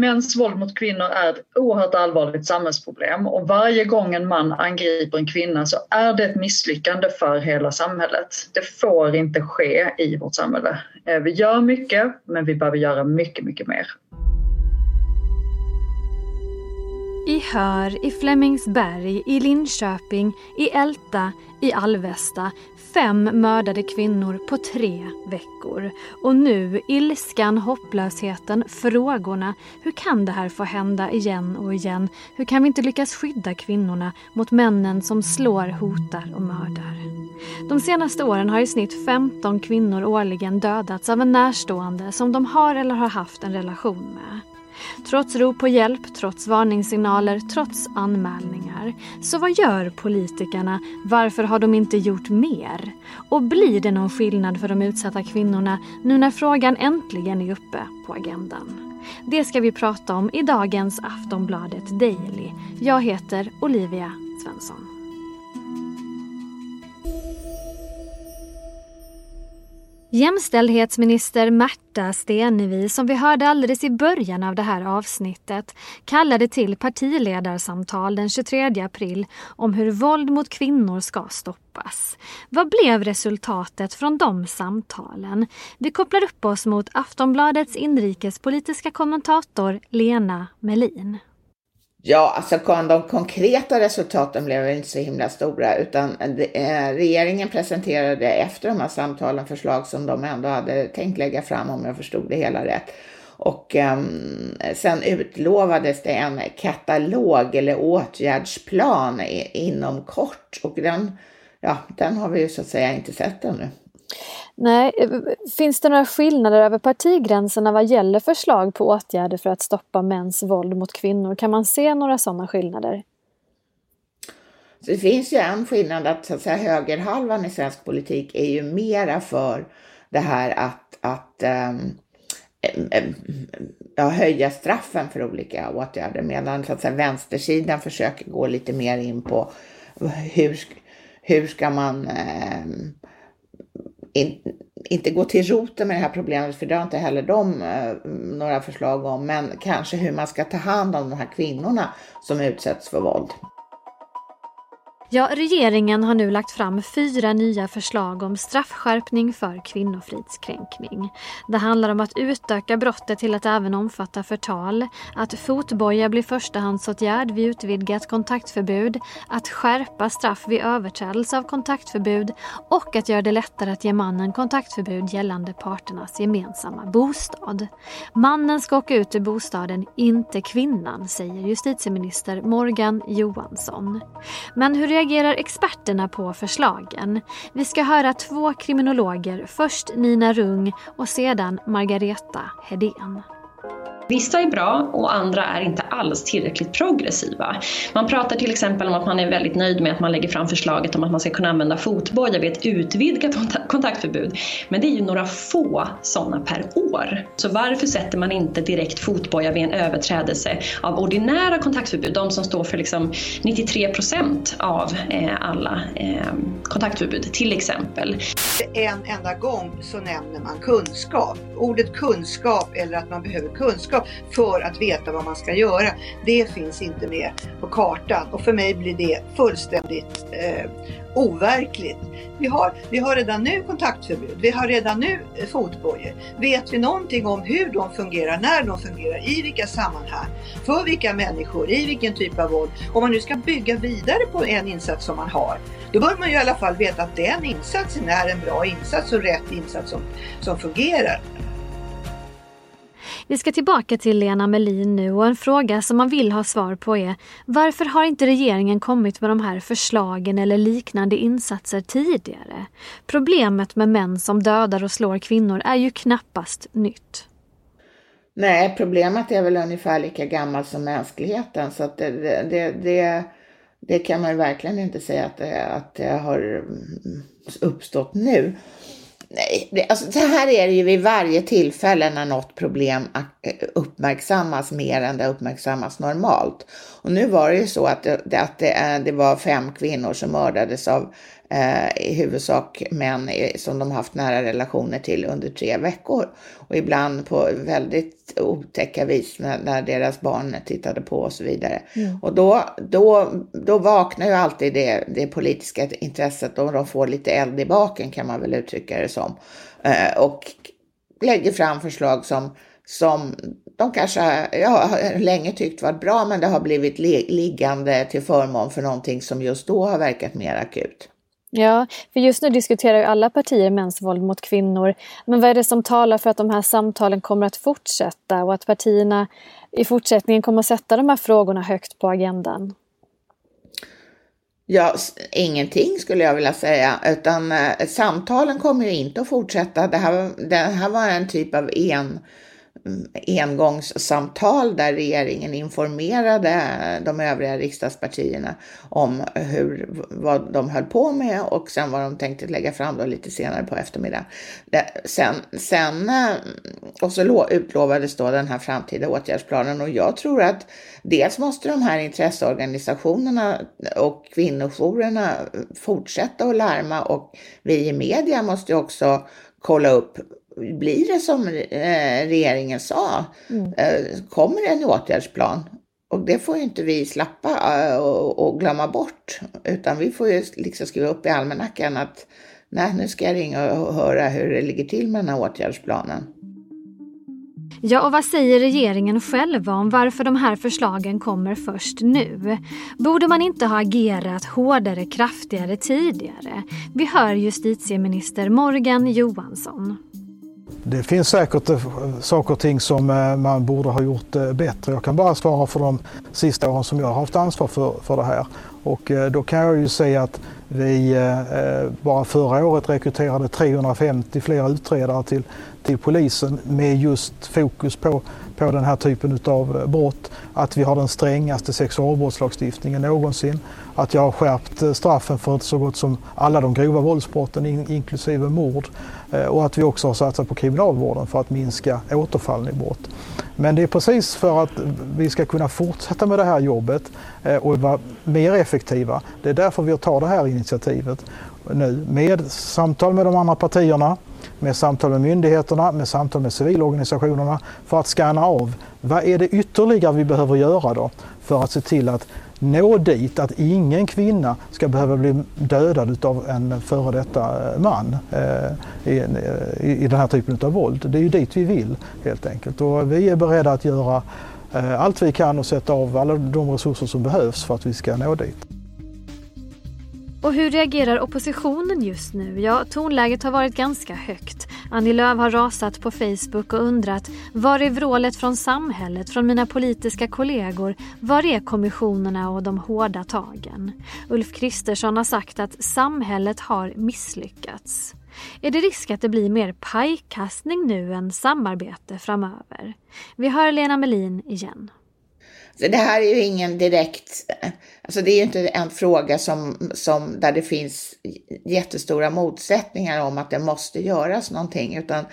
mäns våld mot kvinnor är ett oerhört allvarligt samhällsproblem och varje gång en man angriper en kvinna så är det ett misslyckande för hela samhället. Det får inte ske i vårt samhälle. Eh, vi gör mycket, men vi behöver göra mycket, mycket mer. I Hör, i Flemingsberg, i Linköping, i Älta, i Alvesta. Fem mördade kvinnor på tre veckor. Och nu ilskan, hopplösheten, frågorna. Hur kan det här få hända igen och igen? Hur kan vi inte lyckas skydda kvinnorna mot männen som slår, hotar och mördar? De senaste åren har i snitt 15 kvinnor årligen dödats av en närstående som de har eller har haft en relation med. Trots rop på hjälp, trots varningssignaler, trots anmälningar. Så vad gör politikerna? Varför har de inte gjort mer? Och blir det någon skillnad för de utsatta kvinnorna nu när frågan äntligen är uppe på agendan? Det ska vi prata om i dagens Aftonbladet Daily. Jag heter Olivia Svensson. Jämställdhetsminister Märta Stenevi, som vi hörde alldeles i början av det här avsnittet, kallade till partiledarsamtal den 23 april om hur våld mot kvinnor ska stoppas. Vad blev resultatet från de samtalen? Vi kopplar upp oss mot Aftonbladets inrikespolitiska kommentator Lena Melin. Ja, alltså de konkreta resultaten blev inte så himla stora utan eh, eh, regeringen presenterade efter de här samtalen förslag som de ändå hade tänkt lägga fram om jag förstod det hela rätt. Och um, sen utlovades det en katalog eller åtgärdsplan inom kort och den, ja, den har vi ju så att säga inte sett ännu. Nej, eh, finns det några skillnader över partigränserna vad gäller förslag på åtgärder för att stoppa mäns våld mot kvinnor? Kan man se några sådana skillnader? det finns ju en skillnad att, så att säga, högerhalvan i svensk politik är ju mera för det här att, att um, ja, höja straffen för olika åtgärder medan så att säga, vänstersidan försöker gå lite mer in på hur, hur ska man um, in, inte gå till roten med det här problemet, för det har inte heller de eh, några förslag om, men kanske hur man ska ta hand om de här kvinnorna som utsätts för våld. Ja, regeringen har nu lagt fram fyra nya förslag om straffskärpning för kvinnofridskränkning. Det handlar om att utöka brottet till att även omfatta förtal, att fotboja blir förstahandsåtgärd vid utvidgat kontaktförbud, att skärpa straff vid överträdelse av kontaktförbud och att göra det lättare att ge mannen kontaktförbud gällande parternas gemensamma bostad. Mannen ska åka ut ur bostaden, inte kvinnan, säger justitieminister Morgan Johansson. Men hur reagerar experterna på förslagen? Vi ska höra två kriminologer, först Nina Rung och sedan Margareta Hedén. Vissa är bra och andra är inte alls tillräckligt progressiva. Man pratar till exempel om att man är väldigt nöjd med att man lägger fram förslaget om att man ska kunna använda fotboja vid ett utvidgat kontaktförbud. Men det är ju några få sådana per år. Så varför sätter man inte direkt fotboja vid en överträdelse av ordinära kontaktförbud, de som står för liksom 93 procent av eh, alla eh, kontaktförbud till exempel. En enda gång så nämner man kunskap. Ordet kunskap eller att man behöver kunskap kunskap för att veta vad man ska göra. Det finns inte med på kartan och för mig blir det fullständigt eh, overkligt. Vi har, vi har redan nu kontaktförbud, vi har redan nu eh, fotbojor. Vet vi någonting om hur de fungerar, när de fungerar, i vilka sammanhang, för vilka människor, i vilken typ av våld. Om man nu ska bygga vidare på en insats som man har, då bör man ju i alla fall veta att den insatsen är en bra insats och rätt insats som, som fungerar. Vi ska tillbaka till Lena Melin nu och en fråga som man vill ha svar på är varför har inte regeringen kommit med de här förslagen eller liknande insatser tidigare? Problemet med män som dödar och slår kvinnor är ju knappast nytt. Nej, problemet är väl ungefär lika gammalt som mänskligheten så att det, det, det, det kan man ju verkligen inte säga att det, att det har uppstått nu. Nej, det, alltså, så här är det ju vid varje tillfälle när något problem uppmärksammas mer än det uppmärksammas normalt. Och nu var det ju så att det, att det, eh, det var fem kvinnor som mördades av eh, i huvudsak män som de haft nära relationer till under tre veckor. Och ibland på väldigt otäcka vis när, när deras barn tittade på och så vidare. Mm. Och då, då, då vaknar ju alltid det, det politiska intresset och de får lite eld i baken kan man väl uttrycka det som. Eh, och lägger fram förslag som, som de kanske ja, länge tyckt varit bra men det har blivit liggande till förmån för någonting som just då har verkat mer akut. Ja, för just nu diskuterar ju alla partier mäns våld mot kvinnor. Men vad är det som talar för att de här samtalen kommer att fortsätta och att partierna i fortsättningen kommer att sätta de här frågorna högt på agendan? Ja, ingenting skulle jag vilja säga, utan eh, samtalen kommer ju inte att fortsätta. Det här, det här var en typ av en engångssamtal där regeringen informerade de övriga riksdagspartierna om hur, vad de höll på med och sen vad de tänkte lägga fram då lite senare på eftermiddagen. Sen, sen eh, och så utlovades då den här framtida åtgärdsplanen och jag tror att dels måste de här intresseorganisationerna och kvinnojourerna fortsätta att larma och vi i media måste också kolla upp blir det som eh, regeringen sa? Mm. Eh, kommer det en åtgärdsplan? Och det får ju inte vi slappa eh, och, glömma bort, utan vi får ju liksom skriva upp i almanackan att nej, nu ska jag ringa och höra hur det ligger till med den här åtgärdsplanen. Ja, och vad säger regeringen själva om varför de här förslagen kommer först nu? Borde man inte ha agerat hårdare, kraftigare tidigare? Vi hör justitieminister Morgan Johansson. Det finns säkert eh, saker och ting som eh, man borde ha gjort eh, bättre. Jag kan bara svara för de sista åren som jag har haft ansvar för, för det här. Och eh, då kan jag ju säga att vi eh, eh, bara förra året rekryterade 350 fler utredare till, till polisen med just fokus på, på den här typen av brott. Att vi har den strängaste sexualbrottslagstiftningen någonsin. Att jag har skärpt straffen för så gott som alla de grova våldsbrotten inklusive mord. Och att vi också har satsat på kriminalvården för att minska återfallen i brott. Men det är precis för att vi ska kunna fortsätta med det här jobbet eh, och vara mer effektiva. Det är därför vi tar det här initiativet nu med samtal med de andra partierna, med samtal med myndigheterna, med samtal med civilorganisationerna för att scanna av vad är det ytterligare vi behöver göra då för att se till att nå dit att ingen kvinna ska behöva bli dödad av en före detta eh, man eh, i, eh, i, i den här typen av våld. Det är ju dit vi vill helt enkelt och vi är beredda att göra eh, allt vi kan och sätta av alla de resurser som behövs för att vi ska nå dit. Och hur reagerar oppositionen just nu? Ja, tonläget har varit ganska högt. Annie Lööf har rasat på Facebook och undrat var är vrålet från samhället, från mina politiska kollegor? Var är kommissionerna och de hårda tagen? Ulf Kristersson har sagt att samhället har misslyckats. Är det risk att det blir mer pajkastning nu än samarbete framöver? Vi hör Lena Melin igen. Så det här är ju ingen direkt, alltså det är ju inte en fråga som, som där det finns jättestora motsättningar om att det måste göras någonting, utan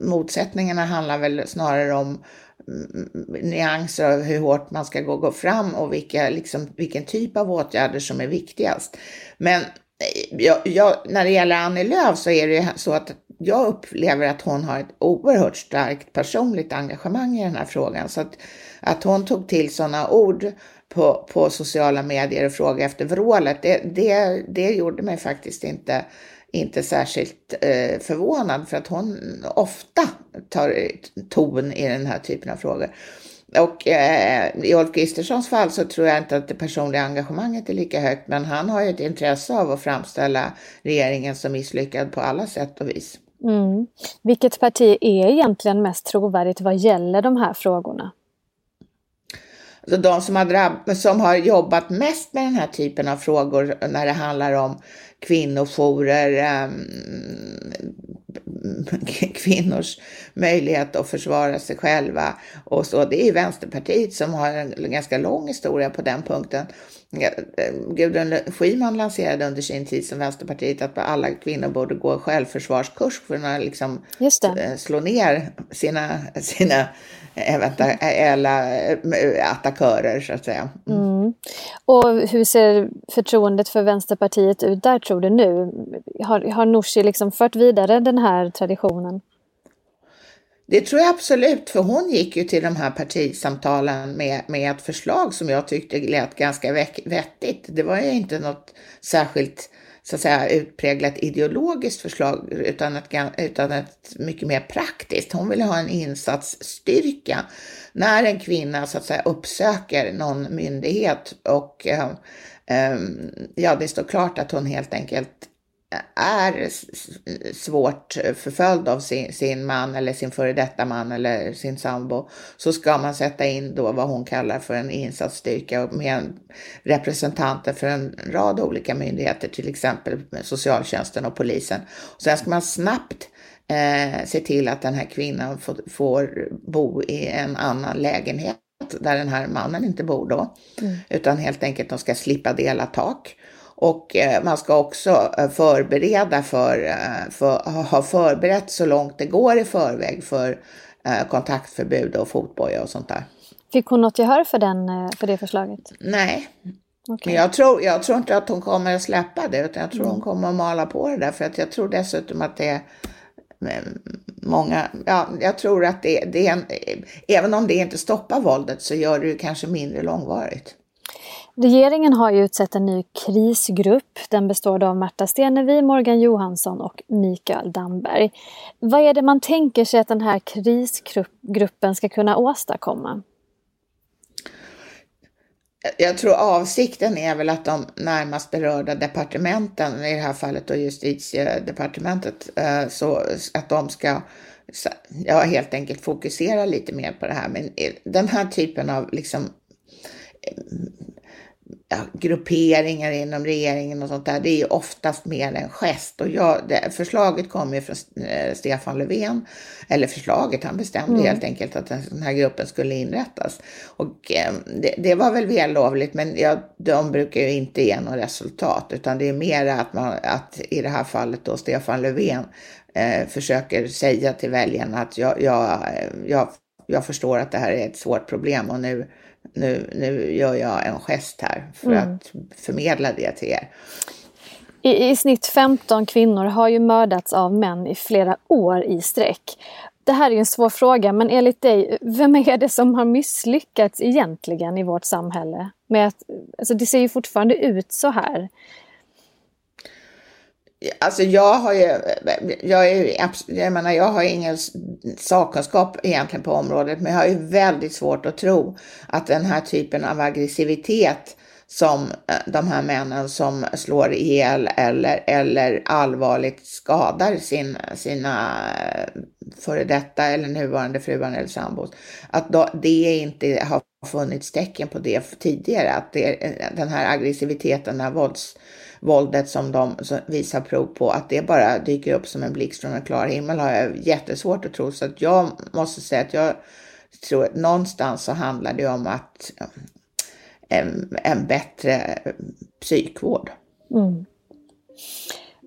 motsättningarna handlar väl snarare om mm, nyanser av hur hårt man ska gå, gå fram och vilka, liksom, vilken typ av åtgärder som är viktigast. Men eh, jag, jag, när det gäller Annie Lööf så är det så att jag upplever att hon har ett oerhört starkt personligt engagemang i den här frågan. Så att, att hon tog till sådana ord på, på sociala medier och frågade efter vrålet, det, det, det gjorde mig faktiskt inte, inte särskilt eh, förvånad för att hon ofta tar ton i den här typen av frågor. Och eh, i Ulf Kristerssons fall så tror jag inte att det personliga engagemanget är lika högt, men han har ju ett intresse av att framställa regeringen som misslyckad på alla sätt och vis. Mm. Vilket parti är egentligen mest trovärdigt vad gäller de här frågorna? Alltså de som har, drabb- som har jobbat mest med den här typen av frågor när det handlar om kvinnojourer, um, kvinnors möjlighet att försvara sig själva och så. Det är Vänsterpartiet som har en ganska lång historia på den punkten. Gudrun Schyman lanserade under sin tid som Vänsterpartiet att alla kvinnor borde gå självförsvarskurs för att liksom eh, slå ner sina, sina eventuella eh, attackörer så att säga. Mm. Mm. Och hur ser förtroendet för Vänsterpartiet ut där tror du nu? Har, har Nooshi liksom fört vidare den här traditionen? Det tror jag absolut, för hon gick ju till de här partisamtalen med, med ett förslag som jag tyckte lät ganska vettigt. Det var ju inte något särskilt så att säga utpräglat ideologiskt förslag utan ett, utan ett mycket mer praktiskt. Hon ville ha en insatsstyrka när en kvinna så att säga uppsöker någon myndighet och eh, eh, ja, det står klart att hon helt enkelt är svårt förföljd av sin, sin man eller sin före detta man eller sin sambo så ska man sätta in då vad hon kallar för en insatsstyrka med representanter för en rad olika myndigheter, till exempel socialtjänsten och polisen. Sen ska man snabbt eh, se till att den här kvinnan får, får bo i en annan lägenhet där den här mannen inte bor då, mm. utan helt enkelt de ska slippa dela tak. Och eh, man ska också eh, förbereda för, eh, för, ha förberett så långt det går i förväg för kontaktförbud och fotboja och sånt där. Fick hon något gehör för, den, för det förslaget? Nej, okay. jag, tror, jag tror inte att hon kommer att släppa det utan jag tror mm. hon kommer att mala på det där för att jag tror dessutom att det är många, ja, jag tror att det, det är en, även om det inte stoppar våldet så gör det kanske mindre långvarigt. Regeringen har ju utsett en ny krisgrupp. Den består av Märta Stenevi, Morgan Johansson och Mikael Damberg. Vad är det man tänker sig att den här krisgruppen ska kunna åstadkomma? Jag tror avsikten är väl att de närmast berörda departementen, i det här fallet då justitiedepartementet, eh, så att de ska ja, helt enkelt fokusera lite mer på det här. Men den här typen av liksom ja, grupperingar inom regeringen och sånt där, det är ju oftast mer en gest. Och jag, det, förslaget kom ju från eh, Stefan Löfven, eller förslaget, han bestämde mm. helt enkelt att den här gruppen skulle inrättas. Och eh, det, det, var väl vällovligt, men ja, de brukar ju inte ge något resultat, utan det är mer att, man, att i det här fallet då Stefan Löfven eh, försöker säga till väljarna att jag, jag, jag, jag förstår att det här är ett svårt problem och nu nu, nu gör jag en gest här för mm. att förmedla det till er. I, I snitt 15 kvinnor har ju mördats av män i flera år i sträck. Det här är en svår fråga, men enligt dig, vem är det som har misslyckats egentligen i vårt samhälle? Med att, alltså det ser ju fortfarande ut så här. Alltså jag har ju, jag, är, jag menar jag har ingen sakkunskap egentligen på området, men jag har ju väldigt svårt att tro att den här typen av aggressivitet som eh, de här männen som slår ihjäl eller, eller allvarligt skadar sin, sina eh, före detta eller nuvarande fruar eller sambos, att då, det inte har funnits tecken på det tidigare, att det, eh, den här aggressiviteten, den här vålds våldet som de visar prov på, att det bara dyker upp som en blixt från en klar himmel har jag jättesvårt att tro. Så att jag måste säga att jag tror att någonstans så handlar det om att eh, en, en bättre eh, psykvård. Mm.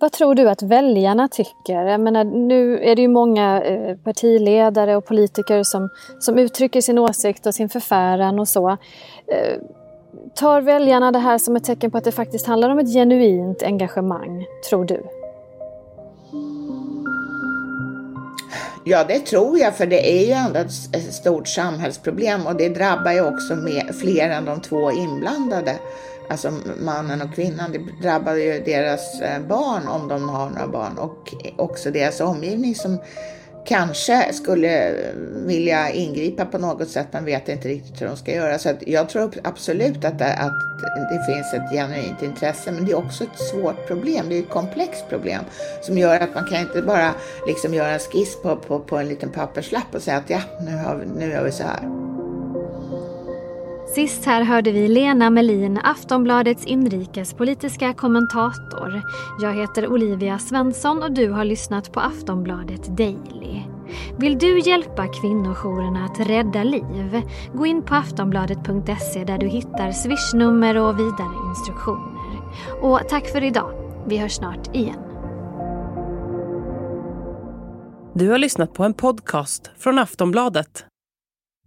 Vad tror du att väljarna tycker? Jag menar, nu är det ju många eh, partiledare och politiker som, som uttrycker sin åsikt och sin förfäran och så. Tar väljarna det här som ett tecken på att det faktiskt handlar om ett genuint engagemang, tror du? Ja, det tror jag, för det är ju ändå ett stort samhällsproblem och det drabbar ju också med fler än de två inblandade. Alltså mannen och kvinnan, det drabbar ju deras eh, barn om de har några barn och också deras omgivning som kanske skulle vilja ingripa på något sätt men vet inte riktigt hur de ska göra. Så jag tror absolut att det, att det finns ett genuint intresse men det är också ett svårt problem. Det är ett komplext problem som gör att man kan inte bara liksom göra en skiss på, på, på en liten papperslapp och säga att ja, nu, har vi, nu gör vi så här. Sist här hörde vi Lena Melin, Aftonbladets inrikespolitiska kommentator. Jag heter Olivia Svensson och du har lyssnat på Aftonbladet Daily. Vill du hjälpa kvinnojourerna att rädda liv? Gå in på aftonbladet.se där du hittar swishnummer och vidare instruktioner. Och tack för idag. Vi hörs snart igen. Du har lyssnat på en podcast från Aftonbladet.